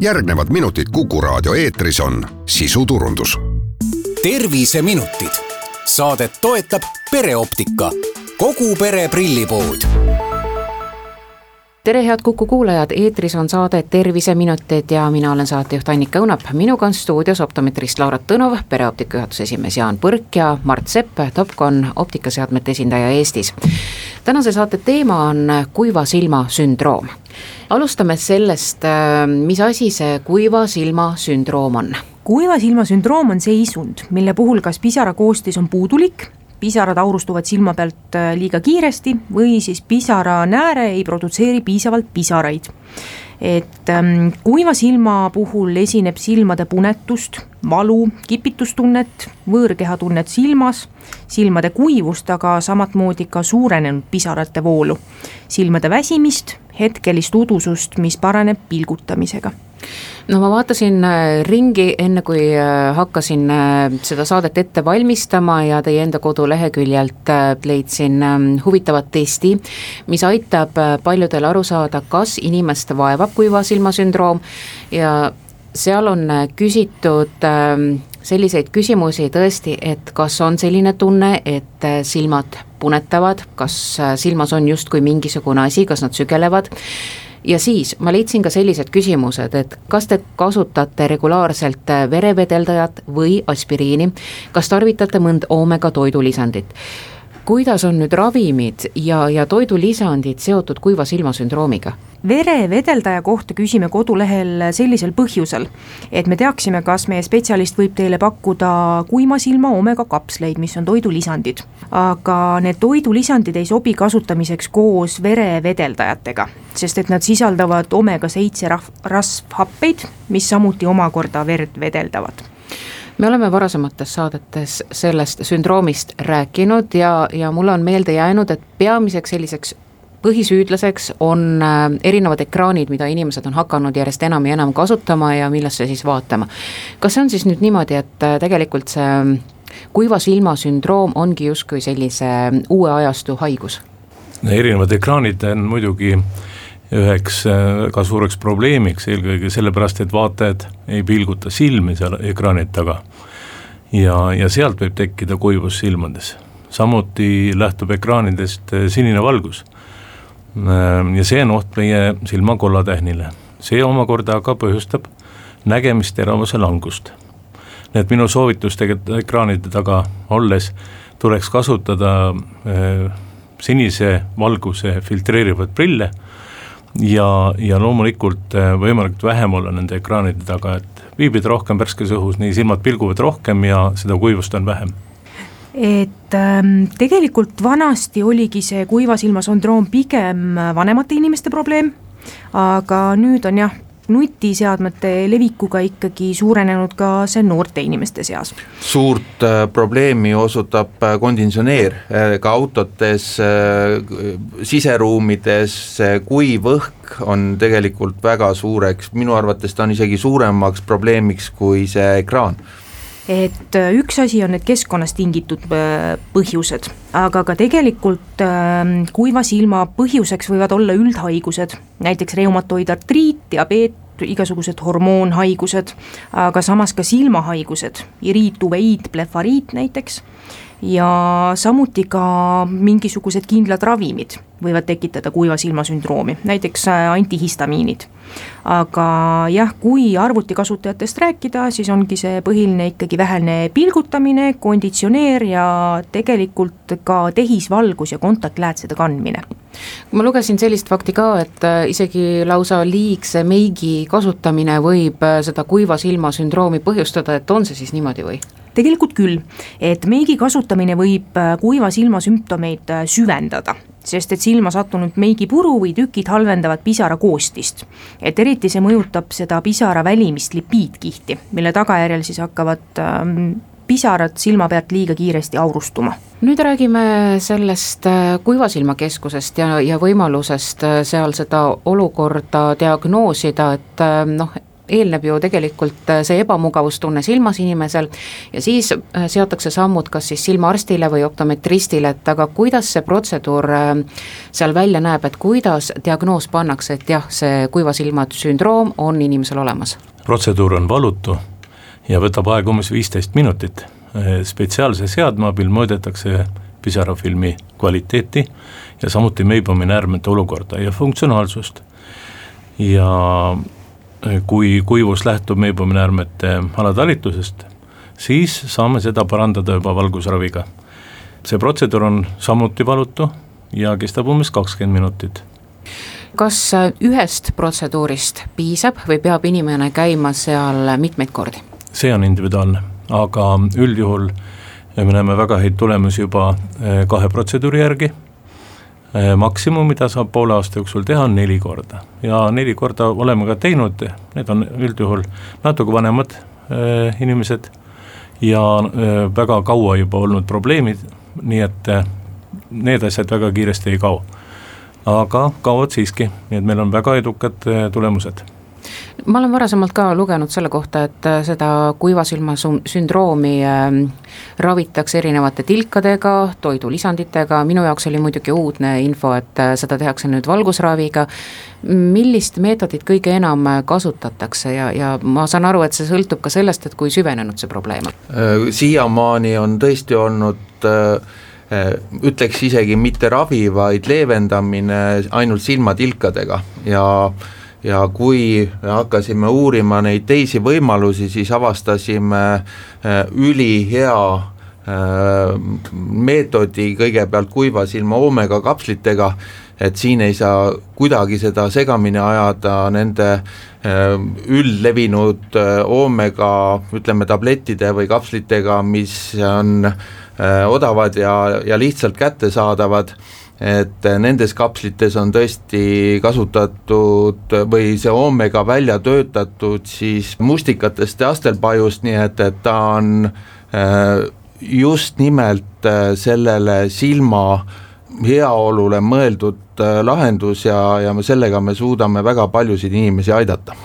järgnevad minutid Kuku raadio eetris on sisuturundus. terviseminutid, saadet toetab pereoptika, kogu pere prillipood tere, head Kuku kuulajad, eetris on saade Terviseminutid ja mina olen saatejuht Annika Õunap. minuga on stuudios optometrist Laura Tõnov, pereoptika juhatuse esimees Jaan Põrk ja Mart Sepp, Topcon optikaseadmete esindaja Eestis. tänase saate teema on kuiva silma sündroom. alustame sellest, mis asi see kuiva silma sündroom on? kuiva silma sündroom on seisund, mille puhul kas pisarakoostis on puudulik pisarad aurustuvad silma pealt äh, liiga kiiresti või siis pisaranääre ei produtseeri piisavalt pisaraid. et ähm, kuiva silma puhul esineb silmade punetust, valu, kipitustunnet, võõrkehatunnet silmas, silmade kuivust, aga samamoodi ka suurenenud pisarate voolu, silmade väsimist, hetkelist udusust, mis paraneb pilgutamisega no ma vaatasin äh, ringi, enne kui äh, hakkasin äh, seda saadet ette valmistama ja teie enda koduleheküljelt leidsin ähm, huvitavat testi, mis aitab paljudel aru saada, kas inimest vaevab kuiva silma sündroom. Ja seal on küsitud ähm, selliseid küsimusi tõesti, et kas on selline tunne, et silmad punetavad, kas silmas on justkui mingisugune asi, kas nad sügelevad ja siis ma leidsin ka sellised küsimused, et kas te kasutate regulaarselt verevedeldajat või aspiriini, kas tarvitate mõnd oomega toidulisandit kuidas on nüüd ravimid ja, ja toidulisandid seotud kuiva silma sündroomiga? verevedeldaja kohta küsime kodulehel sellisel põhjusel, et me teaksime, kas meie spetsialist võib teile pakkuda kuima silma omega kapsleid, mis on toidulisandid. aga need toidulisandid ei sobi kasutamiseks koos verevedeldajatega, sest et nad sisaldavad omega seitse rasvhappeid, mis samuti omakorda verd vedeldavad me oleme varasemates saadetes sellest sündroomist rääkinud ja, ja mulle on meelde jäänud, et peamiseks selliseks põhisüüdlaseks on äh, erinevad ekraanid, mida inimesed on hakanud järjest enam ja enam kasutama ja millesse siis vaatama. kas see on siis nüüd niimoodi, et äh, tegelikult see mm, kuiva silma sündroom ongi justkui sellise mm, uue ajastu haigus? erinevad ekraanid on muidugi äh, üheks väga äh, suureks probleemiks, eelkõige sellepärast, et vaatajad ei pilguta silmi seal ekraani taga. ja, ja sealt võib tekkida kuivus silmades, samuti lähtub ekraanidest äh, sinine valgus. Äh, ja see on oht meie silma kollatähnile, see omakorda aga põhjustab nägemisteravuse langust. nii et minu soovitus tegelikult ekraanide taga olles tuleks kasutada sinise valguse filtreerivaid prille ja, ja loomulikult äh, võimalikult vähem olla nende ekraanide taga, et viibida rohkem värskes õhus, nii silmad pilguvad rohkem ja seda kuivust on vähem. Et ähm, tegelikult vanasti oligi see kuiva silma sündroom pigem vanemate inimeste probleem, aga nüüd on jah, nutiseadmete levikuga ikkagi suurenenud ka see noorte inimeste seas. suurt äh, probleemi osutab äh, konditsioneer äh, ka autodes äh,, siseruumides, kuiv õhk on tegelikult väga suureks, minu arvates ta on isegi suuremaks probleemiks kui see ekraan et äh, üks asi on need keskkonnast tingitud äh, põhjused, aga ka tegelikult ähm, kuiva silma põhjuseks võivad olla üldhaigused, näiteks reumatoidartriit, diabeet, igasugused hormoonhaigused, aga samas ka silmahaigused, iriit, uveiit, blefariit näiteks ja samuti ka mingisugused kindlad ravimid võivad tekitada kuiva silma sündroomi, näiteks äh, antihistamiinid. aga jah, kui arvutikasutajatest rääkida, siis ongi see põhiline ikkagi vähene pilgutamine, konditsioneer ja tegelikult ka tehisvalgus ja kontaktläätsede kandmine ma lugesin sellist fakti ka, et äh, isegi lausa liigse meigi kasutamine võib äh, seda kuiva silma sündroomi põhjustada, et on see siis niimoodi või? Tegelikult küll, et meigi kasutamine võib äh, kuiva silma sümptomeid äh, süvendada, sest et silma sattunud meigipuru või tükid halvendavad pisara koostist. et eriti see mõjutab seda pisara välimist lipiidkihti, mille tagajärjel siis hakkavad ähm, pisarad silma pealt liiga kiiresti aurustuma. nüüd räägime sellest äh, Kuiva Silma Keskusest ja, ja võimalusest seal seda olukorda diagnoosida, et noh, eelneb ju tegelikult see ebamugavustunne silmas inimesel ja siis seatakse sammud kas siis silmaarstile või optometristile, et aga kuidas see protseduur seal välja näeb, et kuidas diagnoos pannakse, et jah, see kuiva silma sündroom on inimesel olemas? protseduur on valutu ja võtab aega umbes viisteist minutit. spetsiaalse seadme abil mõõdetakse pisarafilmi kvaliteeti ja samuti Meibomi näärmete olukorda ja funktsionaalsust. ja kui kuivus lähtub Meibomi näärmete alatalitusest, siis saame seda parandada juba valgusraviga. see protseduur on samuti valutu ja kestab umbes kakskümmend minutit kas ühest protseduurist piisab või peab inimene käima seal mitmeid kordi? see on individuaalne, aga üldjuhul me näeme väga häid tulemusi juba eh, kahe protseduuri järgi. Eh, maksimum, mida saab poole aasta jooksul teha, on neli korda ja neli korda oleme ka teinud, need on üldjuhul natuke vanemad eh, inimesed ja väga kaua juba olnud probleemid, nii et need asjad väga kiiresti ei kao. aga kaovad siiski, nii et meil on väga edukad tulemused ma olen varasemalt ka lugenud selle kohta, et äh, seda kuivasilma sündroomi äh, ravitakse erinevate tilkadega, toidulisanditega, minu jaoks oli muidugi uudne info, et äh, seda tehakse nüüd valgusraviga. millist meetodit kõige enam kasutatakse ja, ja ma saan aru, et see sõltub ka sellest, et kui süvenenud see probleem on? Äh, siiamaani on tõesti olnud ütleks isegi mitte ravi, vaid leevendamine ainult silmatilkadega ja ja kui hakkasime uurima neid teisi võimalusi, siis avastasime äh, ülihea äh, meetodi kõigepealt kuiva silma oomega kapslitega, et siin ei saa kuidagi seda segamini ajada nende äh, üldlevinud oomega ütleme tablettide või kapslitega, mis on odavad ja, ja lihtsalt kättesaadavad. Et nendes kapslites on tõesti kasutatud või see oomega välja töötatud siis mustikatest ja astelpajust, nii et, et ta on äh, just nimelt äh, sellele silma heaolule mõeldud äh, lahendus ja, ja sellega me suudame väga paljusid inimesi aidata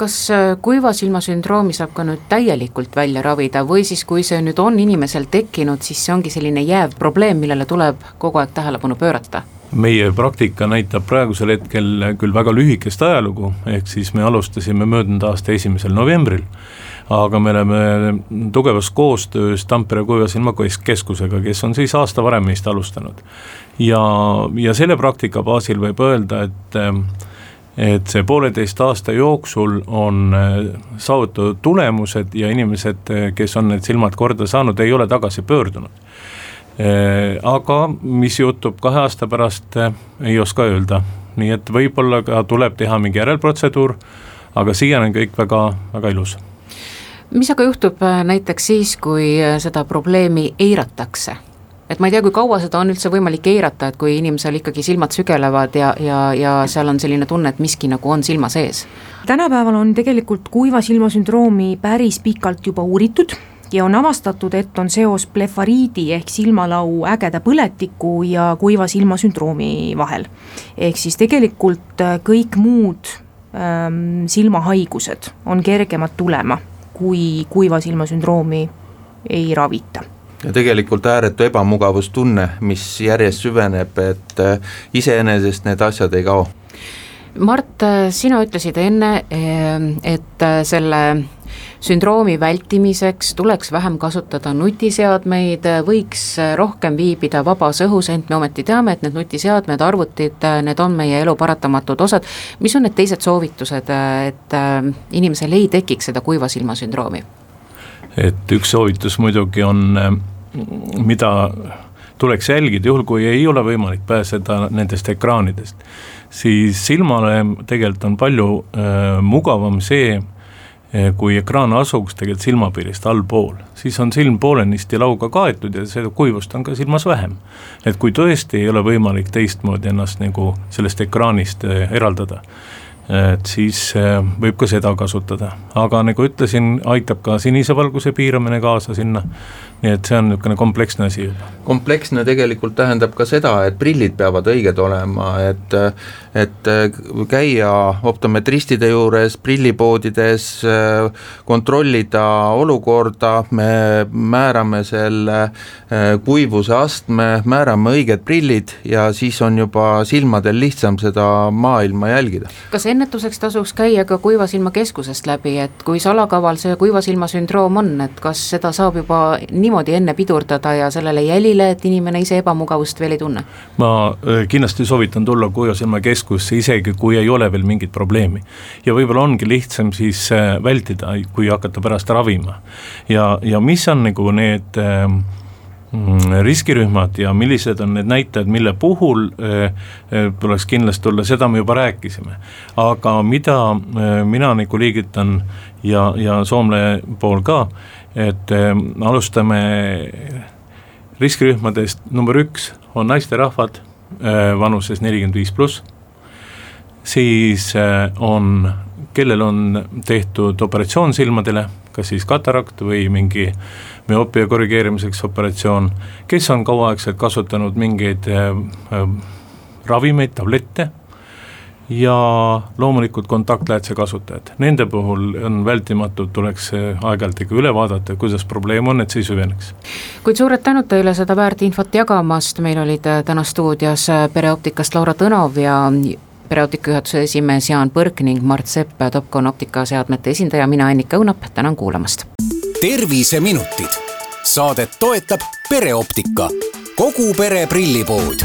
kas äh, kuiva silma sündroomi saab ka nüüd täielikult välja ravida või siis, kui see nüüd on inimesel tekkinud, siis see ongi selline jääv probleem, millele tuleb kogu aeg tähelepanu pöörata? meie praktika näitab praegusel hetkel küll väga lühikest ajalugu, ehk siis me alustasime möödunud aasta esimesel novembril, aga me oleme tugevas koostöös Tampere Kuiva Silma Keskusega, kes on siis aasta varem meist alustanud. ja, ja selle praktika baasil võib öelda, et et see pooleteist aasta jooksul on äh, saavutatud tulemused ja inimesed, äh, kes on need silmad korda saanud, ei ole tagasi pöördunud. Äh, aga mis juhtub kahe aasta pärast, ei oska öelda, nii et võib-olla ka tuleb teha mingi järelprotseduur, aga siiani on kõik väga, väga ilus mis aga juhtub näiteks siis, kui seda probleemi eiratakse et ma ei tea, kui kaua seda on üldse võimalik eirata, et kui inimesel ikkagi silmad sügelevad ja, ja, ja seal on selline tunne, et miski nagu on silma sees? tänapäeval on tegelikult kuiva silma sündroomi päris pikalt juba uuritud ja on avastatud, et on seos blefariidi ehk silmalau ägeda põletiku ja kuiva silma sündroomi vahel. ehk siis tegelikult äh, kõik muud ähm, silmahaigused on kergemad tulema, kui kuiva silma sündroomi ei ravita ja tegelikult ääretu ebamugavustunne, mis järjest süveneb, et äh, iseenesest need asjad ei kao. Mart, äh, sina ütlesid enne, äh, et selle sündroomi vältimiseks tuleks vähem kasutada nutiseadmeid, võiks rohkem viibida vabas õhus, ent me ometi teame, et need nutiseadmed, arvutid, need on meie elu paratamatud osad. mis on need teised soovitused, et inimesel ei tekiks seda kuiva silma sündroomi? et üks soovitus muidugi on, äh, mida tuleks jälgida, juhul kui ei ole võimalik pääseda nendest ekraanidest, siis silmale tegelikult on palju äh, mugavam see, äh, kui ekraan asuks tegelikult silmapiirist allpool, siis on silm poolenisti lauga kaetud ja seda kuivust on ka silmas vähem. et kui tõesti ei ole võimalik teistmoodi ennast nagu sellest ekraanist äh, eraldada et siis äh, võib ka seda kasutada, aga nagu ütlesin, aitab ka sinise valguse piiramine kaasa sinna nii et see on niisugune kompleksne asi juba. kompleksne tegelikult tähendab ka seda, et prillid peavad õiged olema, et et käia optometristide juures, prillipoodides, kontrollida olukorda, me määrame selle kuivuse astme, määrame õiged prillid ja siis on juba silmadel lihtsam seda maailma jälgida. kas ennetuseks tasuks käia ka kuiva silma keskusest läbi, et kui salakaval see kuiva silma sündroom on, et kas seda saab juba nii niimoodi enne pidurdada ja sellele jälile, et inimene ise ebamugavust veel ei tunne? ma äh, kindlasti soovitan tulla Kuiva silma keskusesse, isegi kui ei ole veel mingit probleemi. ja võib-olla ongi lihtsam siis äh, vältida, kui hakata pärast ravima. ja, ja mis on nagu need äh, riskirühmad ja millised on need näitajad, mille puhul äh, tuleks kindlasti tulla, seda me juba rääkisime. aga mida äh, mina nagu liigitan ja, ja Soomle pool ka et alustame riskirühmadest, number üks on naisterahvad vanuses nelikümmend viis pluss, siis on, kellel on tehtud operatsioon silmadele, kas siis katarakt või mingi müoopia korrigeerimiseks operatsioon, kes on kauaaegselt kasutanud mingeid äh, äh, ravimeid, tablette ja loomulikult kontaktlähedase kasutajad, nende puhul on vältimatult, tuleks aeg-ajalt ikka üle vaadata, kuidas probleem on, et see ei süveneks. kuid suured tänud teile seda väärt infot jagamast, meil olid äh, täna stuudios äh, pereoptikast Laura Tõnov ja pereoptika juhatuse esimees Jaan Põrk ning Mart Sepp, Topcon optikaseadmete esindaja, mina Annika Õunap, tänan kuulamast. terviseminutid, saadet toetab pereoptika, kogu pere prillipood